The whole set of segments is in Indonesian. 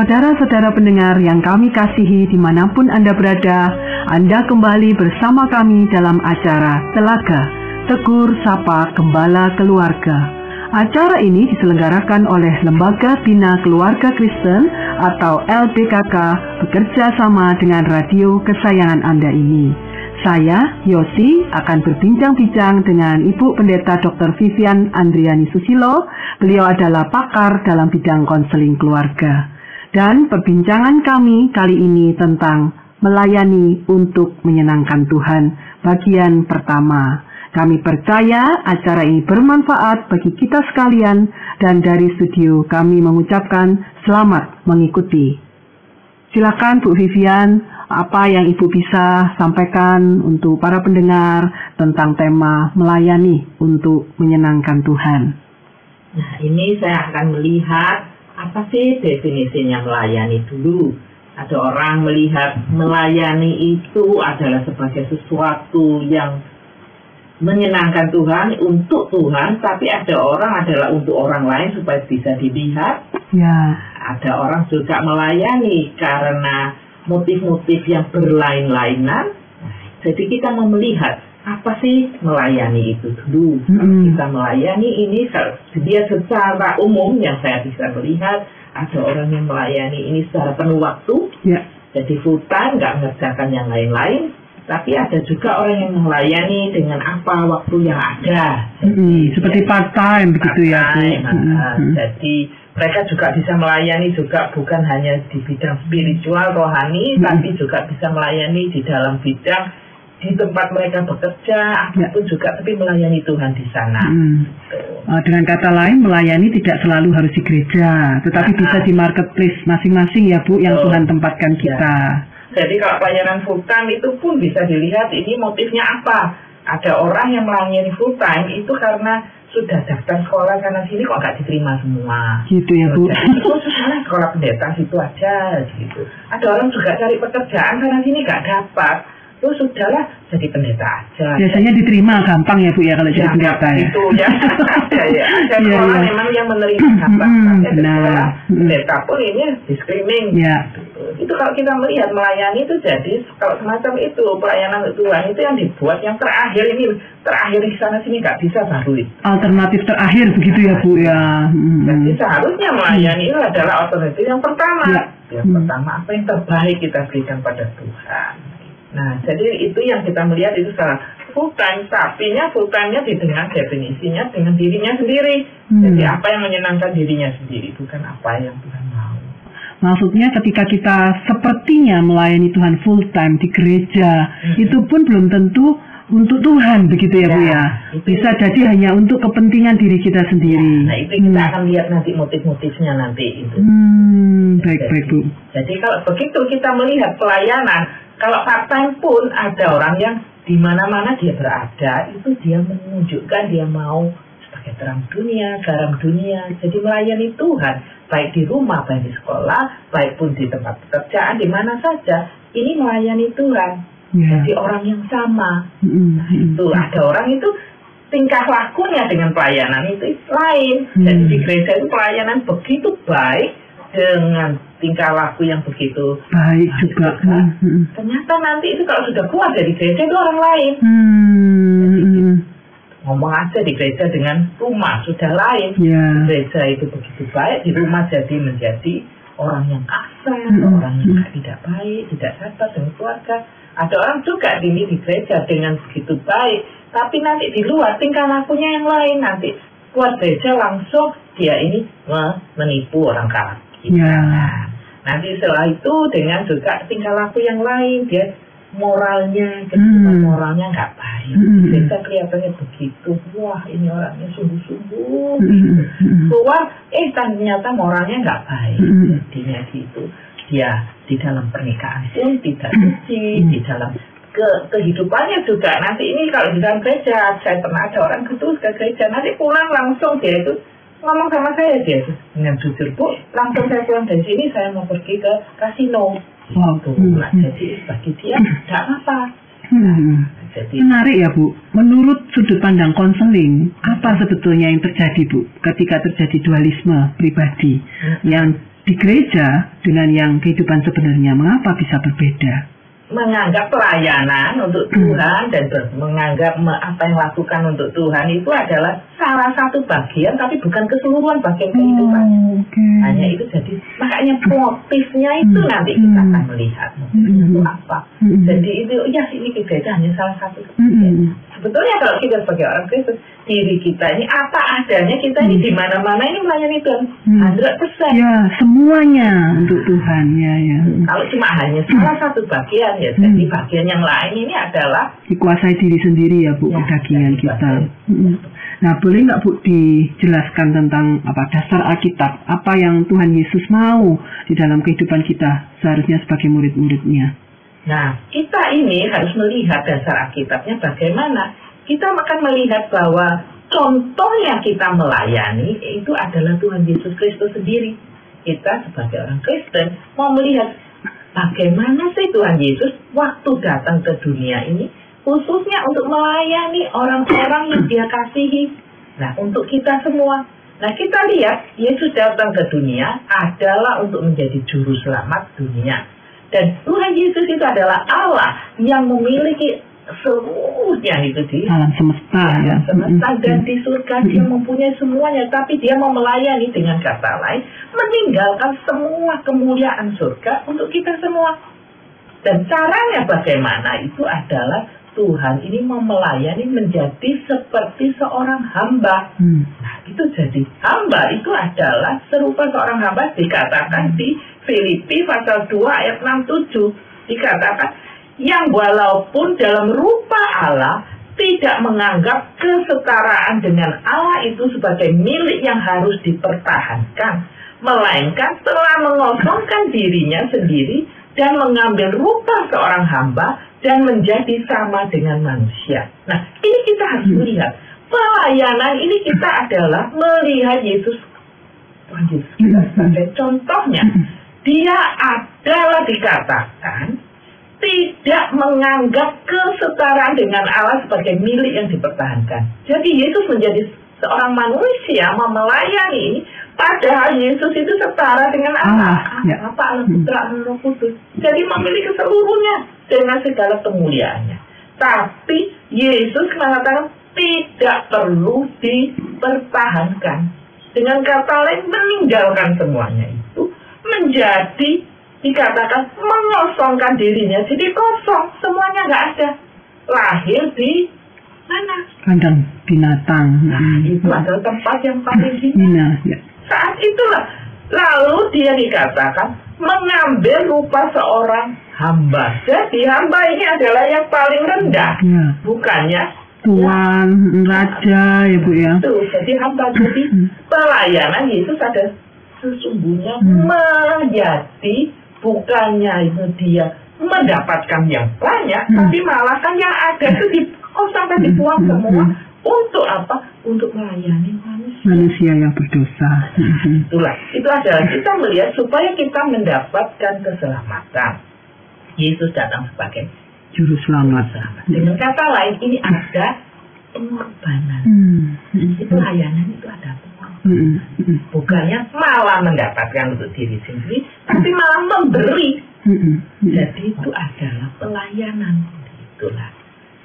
Saudara-saudara pendengar yang kami kasihi di mana pun Anda berada, Anda kembali bersama kami dalam acara Telaga, Tegur Sapa Gembala Keluarga. Acara ini diselenggarakan oleh Lembaga Bina Keluarga Kristen atau LBKK bekerja sama dengan radio kesayangan Anda ini. Saya, Yosi, akan berbincang-bincang dengan Ibu Pendeta Dr. Vivian Andriani Susilo. Beliau adalah pakar dalam bidang konseling keluarga. Dan perbincangan kami kali ini tentang melayani untuk menyenangkan Tuhan, bagian pertama. Kami percaya acara ini bermanfaat bagi kita sekalian dan dari studio kami mengucapkan selamat mengikuti. Silakan Bu Vivian, apa yang Ibu bisa sampaikan untuk para pendengar tentang tema melayani untuk menyenangkan Tuhan. Nah, ini saya akan melihat apa sih definisinya melayani dulu. Ada orang melihat melayani itu adalah sebagai sesuatu yang menyenangkan Tuhan untuk Tuhan, tapi ada orang adalah untuk orang lain supaya bisa dilihat. Ya. Ada orang juga melayani karena motif-motif yang berlain-lainan. Jadi kita mau melihat apa sih melayani itu dulu. Mm -hmm. Kita melayani ini dia secara umum yang saya bisa melihat ada orang yang melayani ini secara penuh waktu. Yeah. Jadi full time nggak mengerjakan yang lain-lain tapi ada juga orang yang melayani dengan apa waktu yang ada. Hmm, seperti part time begitu ya Bu. Nah, hmm. Jadi mereka juga bisa melayani juga bukan hanya di bidang spiritual rohani, hmm. tapi juga bisa melayani di dalam bidang di tempat mereka bekerja, ya. ataupun juga tapi melayani Tuhan di sana. Hmm. Uh, dengan kata lain, melayani tidak selalu harus di gereja, tetapi nah, bisa di marketplace masing-masing ya Bu, yang Tuhan tempatkan kita. Ya. Jadi kalau pelayanan full time itu pun bisa dilihat ini motifnya apa. Ada orang yang melayani full time itu karena sudah daftar sekolah karena sini kok nggak diterima semua. Gitu ya Bu. Jadi itu sekolah pendeta situ aja gitu. Ada orang juga cari pekerjaan karena sini nggak dapat oh sudahlah jadi pendeta aja. Biasanya diterima gampang ya Bu ya kalau ya, jadi pendeta ya. Itu ya ada ya. Ada ya, sekolah ya. memang yang menerima gampang. Nah, sekolah pendeta pun ini di screening. Ya. Itu kalau kita melihat melayani itu jadi kalau semacam itu pelayanan Tuhan itu yang dibuat yang terakhir ini terakhir di sana sini nggak bisa baru Alternatif terakhir begitu ya Bu ya. Hmm. Jadi seharusnya melayani itu adalah alternatif yang pertama. Ya. Yang hmm. pertama apa yang terbaik kita berikan pada Tuhan. Nah, jadi itu yang kita melihat itu salah full time, tapi full time-nya dengan definisinya dengan dirinya sendiri. Hmm. Jadi apa yang menyenangkan dirinya sendiri, bukan apa yang Tuhan mau. Maksudnya ketika kita sepertinya melayani Tuhan full time di gereja, hmm. itu pun belum tentu untuk Tuhan begitu ya, ya Bu ya. Bisa jadi hanya untuk kepentingan diri kita sendiri. Ya, nah itu kita hmm. akan lihat nanti motif-motifnya nanti itu. Hmm, baik baik Bu. Jadi kalau begitu kita melihat pelayanan kalau part time pun ada orang yang di mana-mana dia berada itu dia menunjukkan dia mau sebagai terang dunia, garam dunia, jadi melayani Tuhan baik di rumah, baik di sekolah, baik pun di tempat pekerjaan, di mana saja ini melayani Tuhan. Yeah. Jadi orang yang sama. Mm-hmm. Nah, itu ada orang itu tingkah lakunya dengan pelayanan itu lain. Mm. Jadi di gereja itu pelayanan begitu baik dengan tingkah laku yang begitu baik nah, juga. Hmm, hmm. Ternyata nanti itu kalau sudah keluar dari gereja itu orang lain. Hmm. Jadi, ngomong aja di gereja dengan rumah sudah lain. Yeah. Di gereja itu begitu baik, di rumah jadi menjadi orang yang kasar, hmm. orang yang hmm. tidak baik, tidak sabar dengan keluarga. Ada orang juga ini di gereja dengan begitu baik, tapi nanti di luar tingkah lakunya yang lain nanti keluar gereja langsung dia ini menipu orang kafir kita. Ya. Nah, nanti setelah itu dengan juga tingkah laku yang lain dia moralnya kehidupan hmm. moralnya nggak baik hmm. kita kelihatannya begitu wah ini orangnya sungguh-sungguh hmm. keluar eh ternyata moralnya nggak baik hmm. jadinya gitu dia di dalam pernikahan pun tidak suci hmm. di dalam ke kehidupannya juga nanti ini kalau di dalam gereja saya pernah ada orang gitu ke gereja nanti pulang langsung dia itu ngomong sama saya dia dengan jujur bu langsung saya pulang dari sini saya mau pergi ke kasino waktu hmm. nah, jadi bagi dia tidak apa Hmm. Jadi, Menarik ya Bu. Menurut sudut pandang konseling, apa sebetulnya yang terjadi Bu ketika terjadi dualisme pribadi hmm. yang di gereja dengan yang kehidupan sebenarnya mengapa bisa berbeda? Menganggap pelayanan untuk Hmm. Tuhan dan menganggap me- apa yang lakukan untuk Tuhan itu adalah salah satu bagian tapi bukan keseluruhan bagian kehidupan. Oh, oke. Hanya itu jadi makanya motifnya itu Hmm. nanti kita Hmm. akan melihat motifnya Hmm. itu apa. Hmm. Jadi itu ya ini gereja hanya salah satu Hmm. kebagian. Sebetulnya kalau kita sebagai orang Kristen diri kita ini apa adanya kita ini Hmm. di mana-mana ini melayani Tuhan Hmm. 100%. Ya, semuanya untuk Tuhan ya ya. Kalau cuma hanya salah satu bagian ya, Hmm. jadi bagian yang lain ini adalah Dikuasai diri sendiri ya Bu, Ya, kedagingan kita. dikuasai. Mm. Nah, boleh nggak Bu dijelaskan tentang apa dasar Alkitab, apa yang Tuhan Yesus mau di dalam kehidupan kita seharusnya sebagai murid-muridnya? Nah, kita ini harus melihat dasar Alkitabnya bagaimana. Kita akan melihat bahwa contohnya kita melayani itu adalah Tuhan Yesus Kristus sendiri. Kita sebagai orang Kristen mau melihat bagaimana sih Tuhan Yesus waktu datang ke dunia ini khususnya untuk melayani orang-orang yang dia kasihi. Nah, untuk kita semua. Nah, kita lihat Yesus datang ke dunia adalah untuk menjadi juru selamat dunia. Dan Tuhan Yesus itu adalah Allah yang memiliki seluruhnya itu di Alam semesta ya. semesta Mm, dan mm, di surga dia mempunyai semuanya tapi dia mau melayani dengan kata lain meninggalkan semua kemuliaan surga untuk kita semua. Dan caranya bagaimana itu adalah Tuhan ini mau melayani menjadi seperti seorang hamba. Mm. Nah, itu jadi hamba itu adalah serupa seorang hamba dikatakan di Filipi pasal 2 ayat 67 dikatakan yang walaupun dalam rupa Allah tidak menganggap kesetaraan dengan Allah itu sebagai milik yang harus dipertahankan melainkan telah mengosongkan dirinya sendiri dan mengambil rupa seorang hamba dan menjadi sama dengan manusia. Nah, ini kita harus melihat. Pelayanan ini kita adalah melihat Yesus. Tuhan Yesus. Sebagai contohnya dia adalah dikatakan tidak menganggap kesetaraan dengan Allah sebagai milik yang dipertahankan. Jadi Yesus menjadi seorang manusia mau melayani ini, padahal Yesus itu setara dengan Allah. Allah, ya. Apa Allah Putra Allah Kudus. Jadi memiliki seluruhnya dengan segala kemuliaannya. Tapi Yesus mengatakan tidak perlu dipertahankan. Dengan kata lain meninggalkan semuanya itu menjadi dikatakan mengosongkan dirinya. Jadi kosong, semuanya nggak ada. Lahir di mana? Kandang binatang. Nah, Mm. itu adalah tempat yang paling hina. Ya. Saat itulah lalu dia dikatakan mengambil rupa seorang hamba. Jadi hamba ini adalah yang paling rendah, Ya. bukannya Tuan, raja ya Bu ya. itu. Jadi hamba jadi pelayanan Yesus ada sesungguhnya Hmm. menjadi bukannya itu dia mendapatkan yang banyak, Hmm. tapi malah kan yang ada itu dikosongkan dibuang Hmm. semua. Hmm. Untuk apa? Untuk melayani manusia. Manusia yang berdosa. Mm. Itulah, itu adalah kita melihat supaya kita mendapatkan keselamatan. Yesus datang sebagai Juru selamat. Dengan kata lain, ini ada pengorbanan. Mm. Itu layanan itu ada. Bukannya malah mendapatkan untuk diri sendiri, tapi malah memberi. Jadi itu adalah pelayanan. Itulah.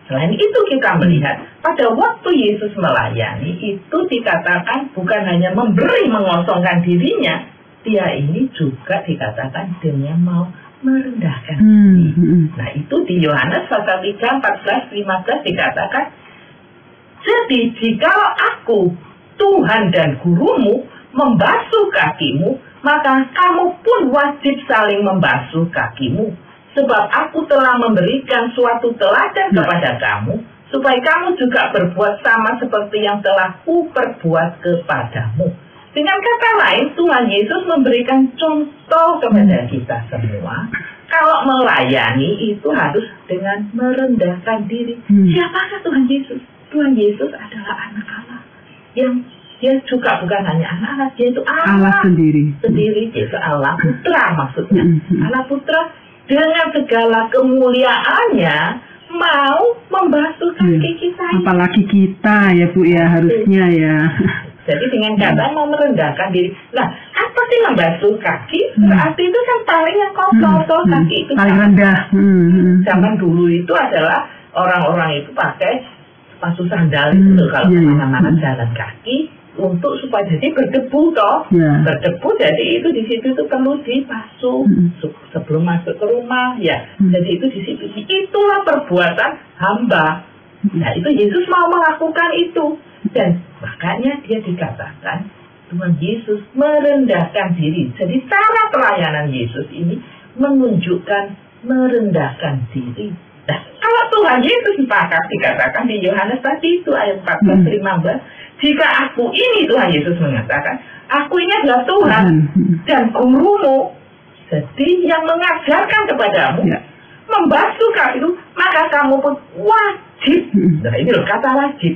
Selain itu kita melihat pada waktu Yesus melayani itu dikatakan bukan hanya memberi mengosongkan dirinya, dia ini juga dikatakan dengan mau merendahkan diri. Nah itu di Yohanes pasal 3, 14, 15 dikatakan Jadi jikalau aku Tuhan dan gurumu membasuh kakimu maka kamu pun wajib saling membasuh kakimu sebab aku telah memberikan suatu teladan kepada kamu supaya kamu juga berbuat sama seperti yang telah ku perbuat kepadamu dengan kata lain Tuhan Yesus memberikan contoh kepada kita semua kalau melayani itu harus dengan merendahkan diri. Hmm. Siapakah Tuhan Yesus? Tuhan Yesus adalah anak Allah yang dia juga bukan hanya anak Allah, dia itu Allah Allah, sendiri. sendiri, yaitu Allah Putra maksudnya. Hmm, hmm. Allah Putra dengan segala kemuliaannya mau membasuh kaki Hmm. kita. ini. Apalagi kita ya Bu ya harusnya ya. Jadi dengan kata mau merendahkan diri. Nah, apa sih membasuh kaki? Berarti itu kan paling yang kotor Hmm. kaki itu. paling rendah. Hmm, hmm. Zaman dulu itu adalah orang-orang itu pakai sepatu sandal Hmm, itu kalau ke mana-mana Hmm. jalan kaki untuk supaya jadi berdebu toh. Ya. Berdebu jadi itu di situ itu perlu dibasuh Hmm. se- sebelum masuk ke rumah ya. Hmm. Jadi itu di situ itulah perbuatan hamba. Nah itu Yesus mau melakukan itu dan makanya dia dikatakan Tuhan Yesus merendahkan diri. Jadi cara pelayanan Yesus ini menunjukkan merendahkan diri. Kalau Tuhan Yesus maka dikatakan di Yohanes tadi itu ayat 14 Hmm. 15, jika aku ini Tuhan Yesus mengatakan, aku ini adalah Tuhan Hmm. dan gurumu. Jadi yang mengajarkan kepadamu Ya. membasuh kakimu, maka kamu pun wajib. Hmm. Nah ini loh kata wajib.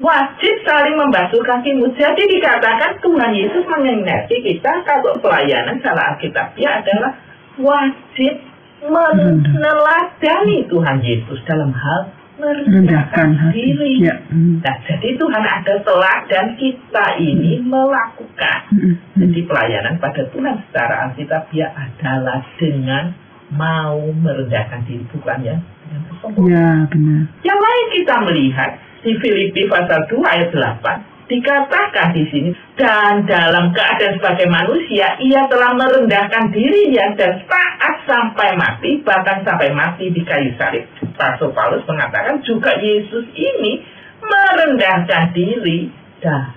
Wajib saling membasuh kakimu. Jadi dikatakan Tuhan Yesus mengingatkan kita kalau pelayanan salah Alkitabiah adalah wajib meneladani Tuhan Yesus dalam hal Rendahkan merendahkan hati. diri. Ya. Hmm. Nah, jadi Tuhan ada teladan kita ini melakukan. Hmm. Hmm. Jadi pelayanan pada Tuhan secara Alkitabiah adalah dengan mau merendahkan diri bukan ya dengan. Ya, benar. Yang lain kita melihat di Filipi pasal 2 ayat 8 dikatakan di sini dan dalam keadaan sebagai manusia ia telah merendahkan dirinya dan taat sampai mati bahkan sampai mati di kayu salib. Rasul Paulus mengatakan juga Yesus ini merendahkan diri dan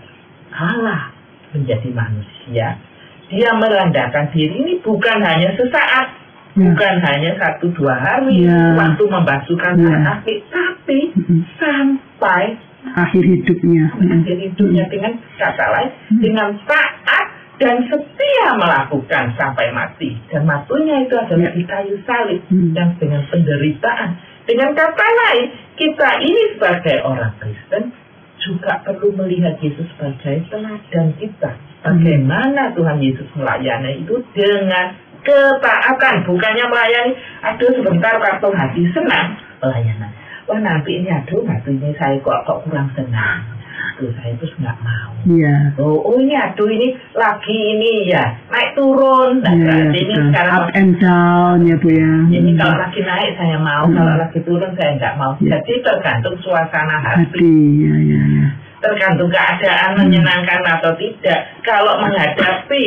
Allah menjadi manusia. Dia merendahkan diri ini bukan hanya sesaat, Ya. bukan hanya satu dua hari Ya. waktu membasuhkan Ya. kaki, tapi Hmm. sampai Akhir hidupnya. Hmm. akhir hidupnya dengan kata lain Hmm. dengan taat dan setia melakukan sampai mati dan matinya itu adalah Ya. di kayu salib Hmm. dan dengan penderitaan dengan kata lain kita ini sebagai orang Kristen juga perlu melihat Yesus sebagai teladan kita bagaimana Tuhan Yesus melayani itu dengan ketaatan bukannya melayani aduh sebentar waktu hati senang pelayanan wah nanti ini aduh nanti ini saya kok kok kurang senang aduh saya terus nggak mau Iya. oh, oh ini aduh ini lagi ini ya naik turun nah Iya, berarti ini sekarang Up and down ya, Bu ya. ini Hmm. kalau lagi naik saya mau, Hmm. kalau lagi turun saya nggak mau. Ya. Jadi tergantung suasana hati, Hati, ya, ya, ya. tergantung keadaan Hmm. menyenangkan atau tidak. Kalau menghadapi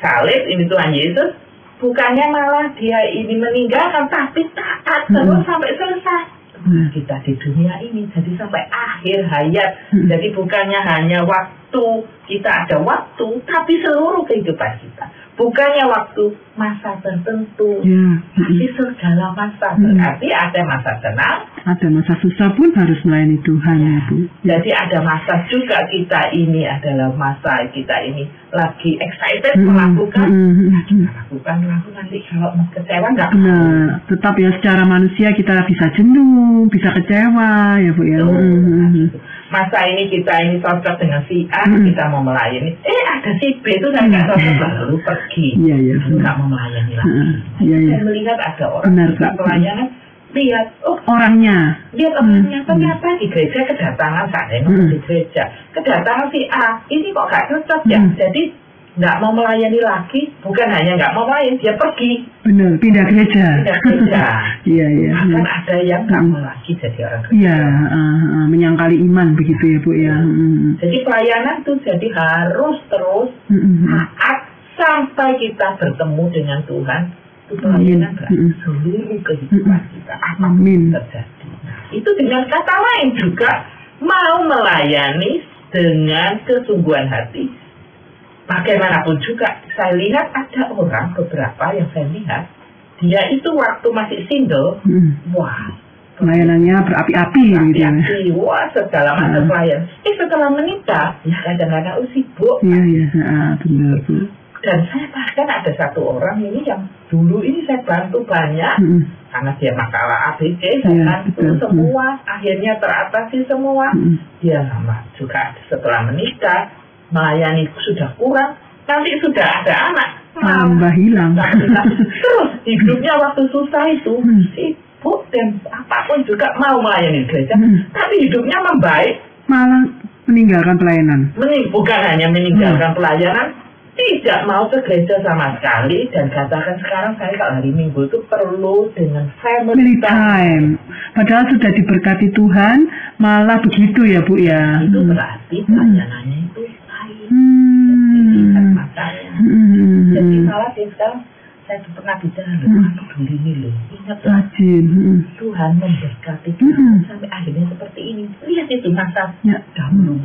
salib ini Tuhan Yesus, bukannya malah dia ini meninggalkan, tapi taat terus Hmm. sampai selesai. Hmm. Kita di dunia ini jadi sampai akhir hayat. Hmm. Jadi bukannya hanya waktu kita ada waktu, tapi seluruh kehidupan kita. Bukannya waktu masa tertentu, Ya. tapi segala masa Hmm. berarti ada masa tenang, Ada masa susah pun harus melayani Tuhan ya, Bu. jadi ada masa juga kita ini adalah masa kita ini lagi excited Hmm. melakukan, Hmm. Hmm. nah, kita lakukan lakukan nanti kalau kecewa nggak Benar, tetap ya secara manusia kita bisa jenuh, bisa kecewa ya Bu ya. Hmm, hmm. Masa ini kita ini cocok dengan si A, Hmm. kita mau melayani. Eh ada si B itu saya nggak cocok lalu pergi. Iya. Lalu nggak mau melayani lagi. Hmm. Iya, iya. Saya melihat ada orang Benar, Kak. pelayanan lihat, oh Orangnya. lihat orangnya Hmm. ternyata di gereja kedatangan saya Hmm. di gereja kedatangan si A ini kok gak cocok ya Hmm. jadi nggak mau melayani lagi bukan hanya nggak mau melayani dia pergi Benar, pindah gereja. pindah gereja Iya, iya. bahkan Hmm. ada yang nggak mau lagi jadi orang Iya, Kristen ah, ah, menyangkali iman begitu ya Bu ya. Hmm. jadi pelayanan tuh jadi harus terus hmm. taat sampai kita bertemu dengan Tuhan itu pelayanan seluruh kehidupan kita apa Amin. terjadi. Nah, itu dengan kata lain juga mau melayani dengan kesungguhan hati. Bagaimanapun juga saya lihat ada orang beberapa yang saya lihat dia itu waktu masih single, Hmm. wah Pelayanannya berapi-api gitu ya. wah segala macam Hmm. pelayan. Eh setelah menikah, ya kadang-kadang oh, sibuk. Iya, iya, ah, benar. Dan saya bahkan ada satu orang ini yang dulu ini saya bantu banyak Hmm. karena dia masalah ABC Iya, saya bantu betul. semua akhirnya teratasi semua Hmm. dia sama juga setelah menikah melayani sudah kurang nanti sudah ada anak Tambah hilang. terus hidupnya waktu susah itu Hmm. sibuk dan apa pun juga mau melayani gereja Hmm. tapi hidupnya membaik Malah meninggalkan pelayanan. Mening- bukan hanya meninggalkan pelayanan tidak mau ke gereja sama sekali dan katakan sekarang saya kalau hari Minggu itu perlu dengan family Family time. Padahal sudah diberkati Tuhan, malah begitu ya Bu ya. Itu Hmm. berarti pelayanannya itu baik. Hmm. Hmm. Jadi malah dia sekarang saya pernah bicara loh, Hmm. aku dulu ini loh, ingat Rajin. Hmm. Tuhan memberkati Hmm. kamu sampai akhirnya seperti ini. Lihat itu masa Ya. dahulu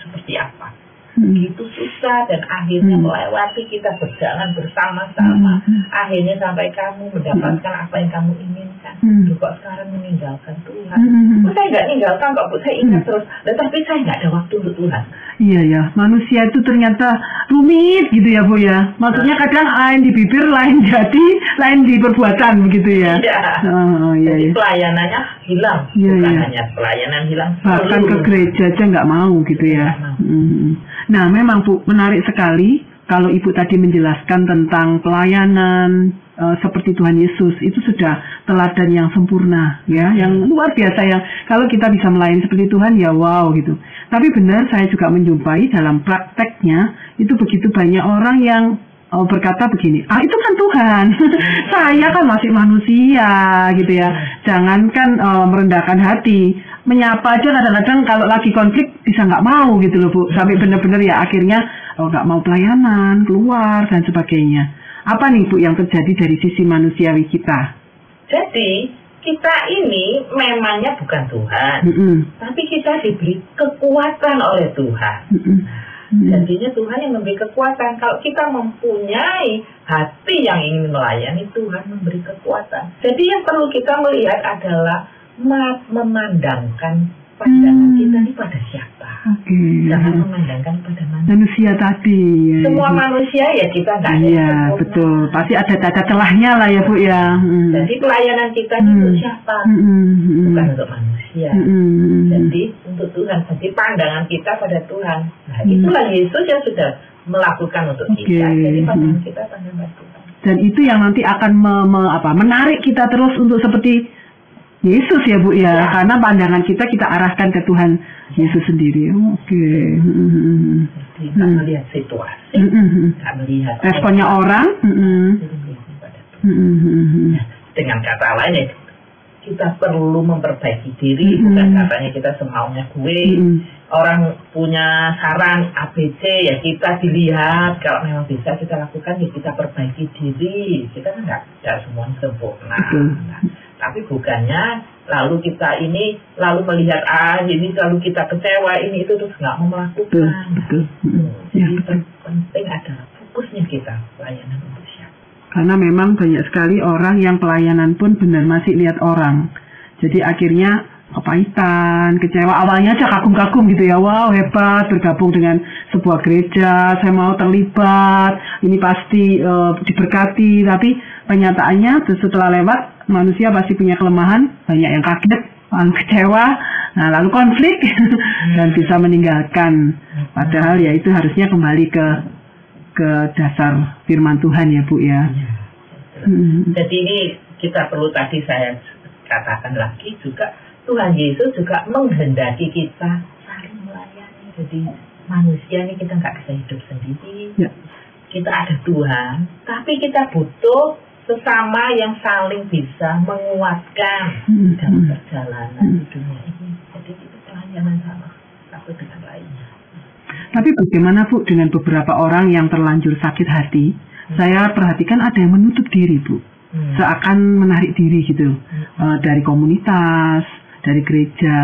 seperti apa. Hmm. Begitu susah dan akhirnya Hmm. melewati kita berjalan bersama-sama. Hmm. Akhirnya sampai kamu mendapatkan apa yang kamu inginkan. Hmm. Kok sekarang meninggalkan Tuhan? Hmm. Saya nggak ninggalkan kok, Bu. Saya ingat terus. Tetapi saya nggak ada waktu untuk Tuhan. Iya ya, manusia itu ternyata rumit gitu ya Bu ya. Maksudnya kadang lain di bibir, lain jadi, lain di perbuatan begitu ya. Iya. Oh, iya, Jadi iya. pelayanannya hilang. Iya, Bukan iya. hanya pelayanan hilang. Bahkan ke gereja aja nggak mau gitu ya. Mau. Hmm. Nah, memang Bu menarik sekali kalau Ibu tadi menjelaskan tentang pelayanan eh, seperti Tuhan Yesus itu sudah teladan yang sempurna ya, yang luar biasa yang kalau kita bisa melayani seperti Tuhan ya wow gitu. Tapi benar saya juga menjumpai dalam prakteknya itu begitu banyak orang yang eh, berkata begini, ah itu kan Tuhan, saya kan masih manusia gitu ya. Jangankan eh, merendahkan hati, menyapa aja kadang-kadang kalau lagi konflik bisa nggak mau gitu loh bu, sampai benar-benar ya akhirnya oh nggak mau pelayanan, keluar dan sebagainya. Apa nih bu yang terjadi dari sisi manusiawi kita? Jadi kita ini memangnya bukan Tuhan. Mm-mm, Tapi kita diberi kekuatan oleh Tuhan. mm-mm, mm-mm. Jadinya Tuhan yang memberi kekuatan. Kalau kita mempunyai hati yang ingin melayani, Tuhan memberi kekuatan. Jadi yang perlu kita melihat adalah ma- memandangkan pandangan Hmm. kita ini pada siapa. Oke. Jangan memandangkan pada manusia. Manusia tadi. ya, Semua ya. manusia ya kita nggak ada Iya betul, pasti ada cacat celahnya lah ya bu ya. Mm. Jadi pelayanan kita ini Hmm. untuk siapa? Mm-mm, mm-mm. Bukan untuk manusia. Mm-mm. Jadi untuk Tuhan, jadi pandangan kita pada Tuhan. Nah Hmm. itulah Yesus yang sudah melakukan untuk Oke. kita. Jadi pandangan Hmm. kita pandangan Tuhan. Dan itu yang nanti akan me- me- apa, menarik kita terus untuk seperti Yesus ya Bu ya, Ya. karena pandangan kita kita arahkan ke Tuhan Yesus sendiri. Oke. Tak Hmm. melihat situasi, Mm-mm. tak melihat Responnya orang. Melihat pada Tuhan. Mm-mm. Dengan kata lain ya kita perlu memperbaiki diri, Mm-mm. bukan katanya kita semaunya gue. Mm-mm. Orang punya saran ABC ya kita dilihat kalau memang bisa kita lakukan ya kita perbaiki diri. Kita kan nggak nggak semua sempurna. Betul. Nah, tapi bukannya lalu kita ini lalu melihat ah ini lalu kita kecewa ini itu terus nggak mau Betul, melakukan. betul. Mm. Hmm, Ya, Jadi betul. penting adalah fokusnya kita pelayanan untuk siapa. Karena memang banyak sekali orang yang pelayanan pun benar masih lihat orang. Jadi akhirnya kepahitan, kecewa. Awalnya aja kagum-kagum gitu ya. Wow hebat bergabung dengan sebuah gereja. Saya mau terlibat. Ini pasti eh, diberkati. Tapi kenyataannya setelah lewat manusia pasti punya kelemahan. Banyak yang kaget, kecewa. Nah lalu konflik dan bisa meninggalkan. Padahal ya itu harusnya kembali ke ke dasar firman Tuhan ya Bu ya. Iya. Hmm. Jadi ini kita perlu tadi saya katakan lagi juga Tuhan Yesus juga menghendaki kita saling melayani. Jadi manusia ini kita nggak bisa hidup sendiri. Ya. Kita ada Tuhan, tapi kita butuh sesama yang saling bisa menguatkan Hmm. dalam Hmm. perjalanan Hmm. di dunia ini. Jadi itu pelayanan sama satu dengan lainnya. Tapi bagaimana Bu dengan beberapa orang yang terlanjur sakit hati? Saya perhatikan ada yang menutup diri Bu, Hmm. seakan menarik diri gitu eh, dari komunitas, dari gereja,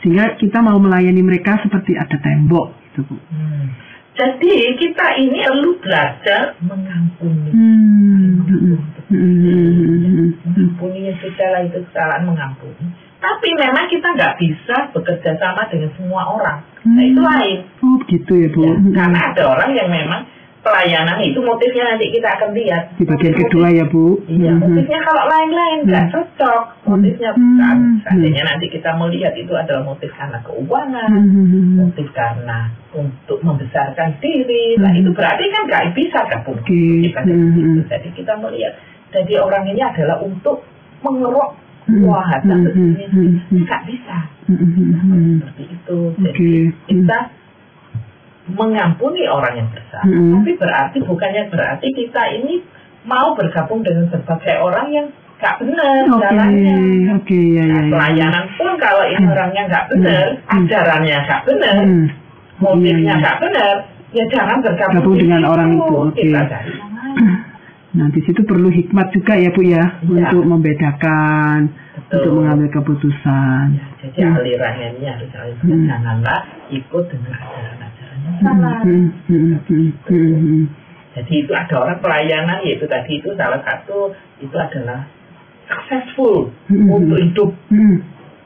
sehingga kita mau melayani mereka seperti ada tembok gitu Bu. Hmm. Jadi kita ini perlu belajar mengampuni. Hmm. Hmm. Hmm. mengampuni segala itu kesalahan mengampuni. Tapi memang kita nggak bisa bekerja sama dengan semua orang. Nah itu lain. Oh begitu ya Bu. Ya, Hmm. karena ada orang yang memang pelayanan itu motifnya nanti kita akan lihat. Di bagian Motif- kedua ya Bu. Iya, Hmm. motifnya kalau lain-lain nggak Hmm. cocok. Motifnya Hmm. bukan. Hmm. Seandainya nanti kita melihat itu adalah motif karena keuangan, Hmm. motif karena untuk membesarkan diri. Nah Hmm. itu berarti kan nggak bisa gabung. Hmm. gitu. Jadi kita melihat, jadi orang ini adalah untuk mengeruk Hmm. wah harta Hmm. Hmm. Hmm. nggak bisa. Hmm. Hmm. Seperti itu. Jadi. Hmm. kita mengampuni orang yang bersalah. Tapi berarti bukannya berarti kita ini mau bergabung dengan sebagai orang yang gak benar oke, ya, ya, Nah, ya. pelayanan pun kalau ini Hmm. orangnya nggak benar, Hmm. ajarannya nggak benar, Hmm. motifnya Iya, iya. nggak benar, ya jangan bergabung dengan orang itu, oke. Kita cari yang lain. Nah, di situ perlu hikmat juga ya, Bu ya, Iya. untuk membedakan, Betul. untuk mengambil keputusan. Ya, jadi Hmm. alirannya ini harus Hmm. janganlah ikut dengan ajaran-ajaran yang salah. Hmm, hmm, hmm, hmm, hmm. Jadi itu ada orang pelayanan yaitu tadi itu salah satu itu adalah successful Hmm. untuk hidup. Hmm,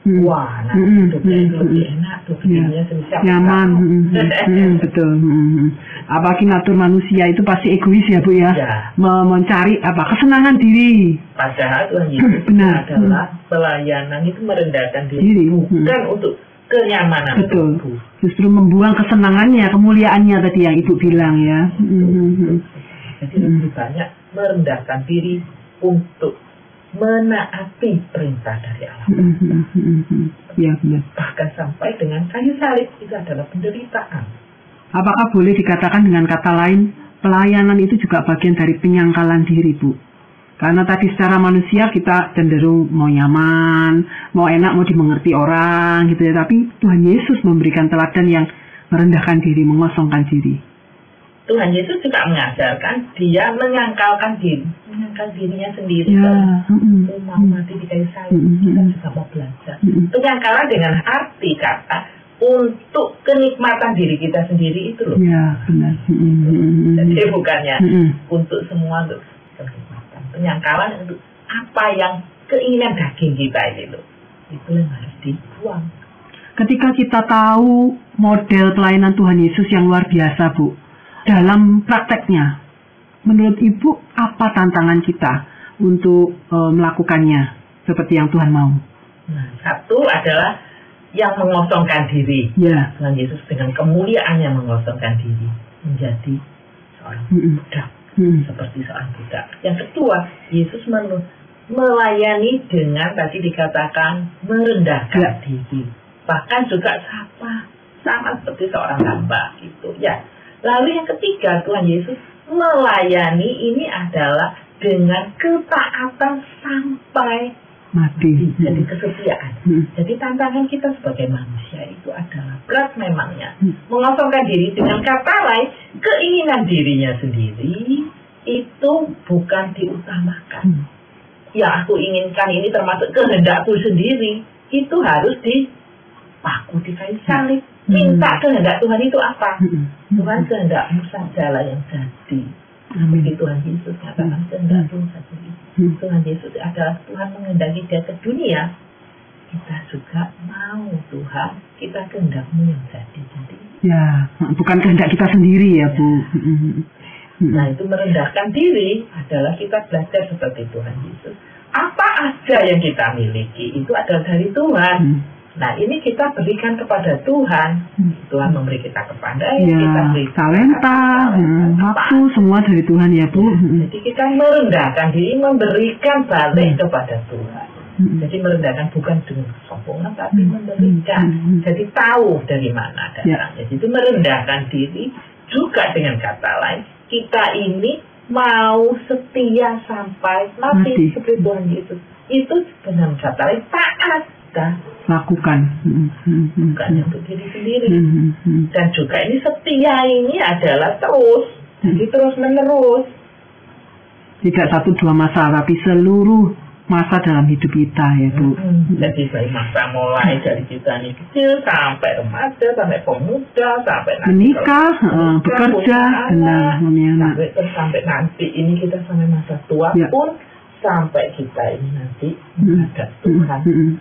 hmm. Wah, nah Hmm, hidupnya hmm, itu lebih hmm. enak tuh semisal nyaman hmm, hmm, hmm, betul hmm, hmm. apalagi natur manusia itu pasti egois ya bu ya Ya. Me- mencari apa kesenangan diri Padahal Tuhan Yesus Benar. adalah pelayanan itu merendahkan diri, Diri. bukan untuk kenyamanan betul tubuh. justru membuang kesenangannya kemuliaannya tadi yang ibu bilang ya Hmm, hmm, hmm. Jadi lebih banyak merendahkan diri untuk menaati perintah dari Allah. Ya benar Bahkan sampai dengan kayu salib itu adalah penderitaan. apakah boleh dikatakan dengan kata lain pelayanan itu juga bagian dari penyangkalan diri bu karena tadi secara manusia kita cenderung mau nyaman, mau enak, mau dimengerti orang gitu ya. Tapi Tuhan Yesus memberikan teladan yang merendahkan diri, mengosongkan diri. Tuhan Yesus juga mengajarkan dia menyangkalkan diri, menyangkal dirinya sendiri. Ya, mm-mm, Aku mau mati di kayu salib, Mm-mm. kita juga mau belajar. mm-mm. Penyangkalan dengan arti kata untuk kenikmatan diri kita sendiri itu loh. Ya, benar. Mm-mm, mm-mm, Jadi bukannya mm-mm. untuk semua untuk kenikmatan. Penyangkalan untuk apa yang keinginan daging kita ini loh. Itu yang harus dibuang. Ketika kita tahu model pelayanan Tuhan Yesus yang luar biasa, Bu, dalam prakteknya, menurut Ibu apa tantangan kita untuk eh, melakukannya seperti yang Tuhan mau? Nah, satu adalah yang mengosongkan diri. Ya, Tuhan Yesus dengan kemuliaannya mengosongkan diri menjadi seorang budak mm-mm. seperti seorang budak. Yang kedua, Yesus men- melayani dengan tadi dikatakan merendahkan Ya. diri. Bahkan juga sama sama seperti seorang hamba gitu ya. Lalu yang ketiga, Tuhan Yesus melayani ini adalah dengan ketaatan sampai mati. jadi kesetiaan. Mm-mm. Jadi tantangan kita sebagai manusia itu adalah berat memangnya. Hmm. Mengosongkan diri dengan kata lain, keinginan dirinya sendiri itu bukan diutamakan. Hmm. Yang aku inginkan ini termasuk kehendakku sendiri, itu harus dipaku di kayu salib. Hmm. Minta kehendak Tuhan itu apa? Mm-mm. Tuhan kehendakmu sajalah yang jadi. Amin. Tuhan Yesus katakan kehendakmu saja. Hmm. Tuhan Yesus adalah Tuhan mengendaki dia ke dunia, kita juga mau Tuhan, kita kehendakmu yang jadi. Jadi, Ya, bukan kehendak kita sendiri ya, Bu. Mm-mm. nah itu merendahkan diri adalah kita belajar seperti Tuhan Yesus. Apa aja yang kita miliki itu adalah dari Tuhan. Nah ini kita berikan kepada Tuhan. Hmm. Tuhan memberi kita kepandaian, Ya, kita beri talenta, waktu semua dari Tuhan ya, Bu. Mm-mm. Jadi kita merendahkan diri, memberikan balik Hmm. kepada Tuhan. Mm-mm. Jadi merendahkan bukan dengan kesombongan, tapi Hmm. memberikan. Hmm. Hmm. Jadi tahu dari mana Ya. datangnya. Jadi merendahkan diri juga dengan kata lain, kita ini mau setia sampai mati Mati. seperti Tuhan Yesus. Itu dengan kata lain taat dan Lakukan. Bukan untuk diri sendiri. Mm-mm. Mm-mm. Dan juga ini setia ini adalah terus, jadi terus menerus. Tidak satu dua masa, tapi seluruh masa dalam hidup kita ya, Bu. Hmm, Jadi dari masa mulai dari kita ini kecil sampai remaja, sampai pemuda, sampai nanti Menikah, menikah, bekerja, benar, sampai sampai nanti ini kita sampai masa tua Ya. pun sampai kita ini nanti Hmm. menghadap Tuhan Mm-mm.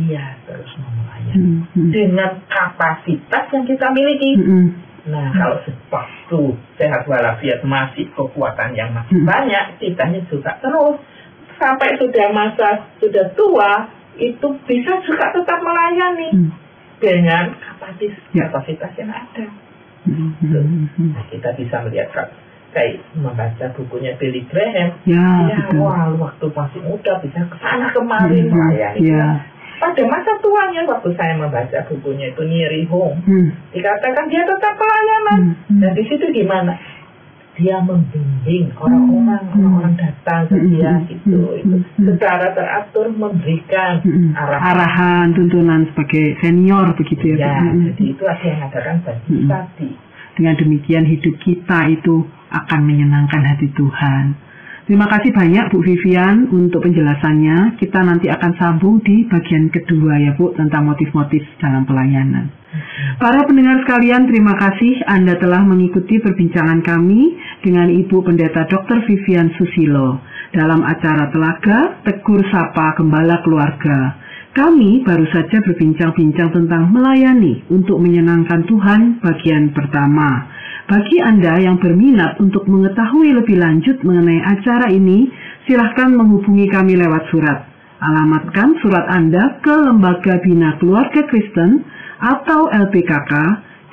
Setia terus melayani Mm-mm. dengan kapasitas yang kita miliki. Mm-mm. Nah, kalau waktu sehat walafiat masih kekuatan yang masih Hmm. banyak, kitanya juga terus sampai sudah masa sudah tua itu bisa juga tetap melayani Mm. dengan kapasitas Ya. kapasitas yang ada. Mm-mm. Nah, kita bisa melihat kayak membaca bukunya Billy Graham. Ya, Ya, betul. wah, waktu masih muda bisa ke sana kemari Mm-mm. melayani. Ya. Pada masa tuanya waktu saya membaca bukunya itu Neary Home, Hmm. dikatakan dia tetap pelayanan. Hmm. Hmm. Dan di situ gimana? Dia membimbing orang-orang, Hmm. orang-orang datang ke Hmm. dia Hmm. gitu, Hmm. itu Hmm. secara teratur memberikan Hmm. arahan. Arahan, tuntunan sebagai senior begitu ya. Ya? Hmm. jadi itu ada yang mengatakan bagi Hmm. tadi. Dengan demikian hidup kita itu akan menyenangkan hati Tuhan. Terima kasih banyak Bu Vivian untuk penjelasannya. Kita nanti akan sambung di bagian kedua ya Bu tentang motif-motif dalam pelayanan. Para pendengar sekalian, terima kasih Anda telah mengikuti perbincangan kami dengan Ibu Pendeta Dr. Vivian Susilo dalam acara Telaga Tegur Sapa Gembala Keluarga. Kami baru saja berbincang-bincang tentang melayani untuk menyenangkan Tuhan bagian pertama. Bagi Anda yang berminat untuk mengetahui lebih lanjut mengenai acara ini, silahkan menghubungi kami lewat surat. Alamatkan surat Anda ke Lembaga Bina Keluarga Kristen atau LPKK,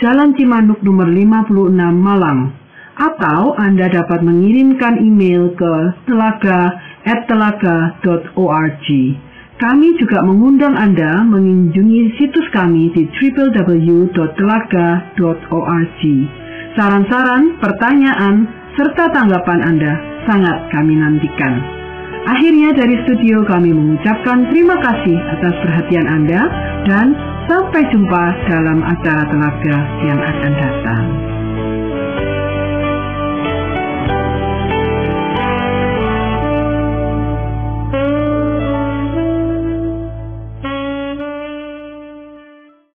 Jalan Cimanuk nomor 56 Malang. Atau Anda dapat mengirimkan email ke telaga@telaga.org. Kami juga mengundang Anda mengunjungi situs kami di www.telaga.org. Saran-saran, pertanyaan, serta tanggapan Anda sangat kami nantikan. Akhirnya dari studio kami mengucapkan terima kasih atas perhatian Anda dan sampai jumpa dalam acara tenaga yang akan datang.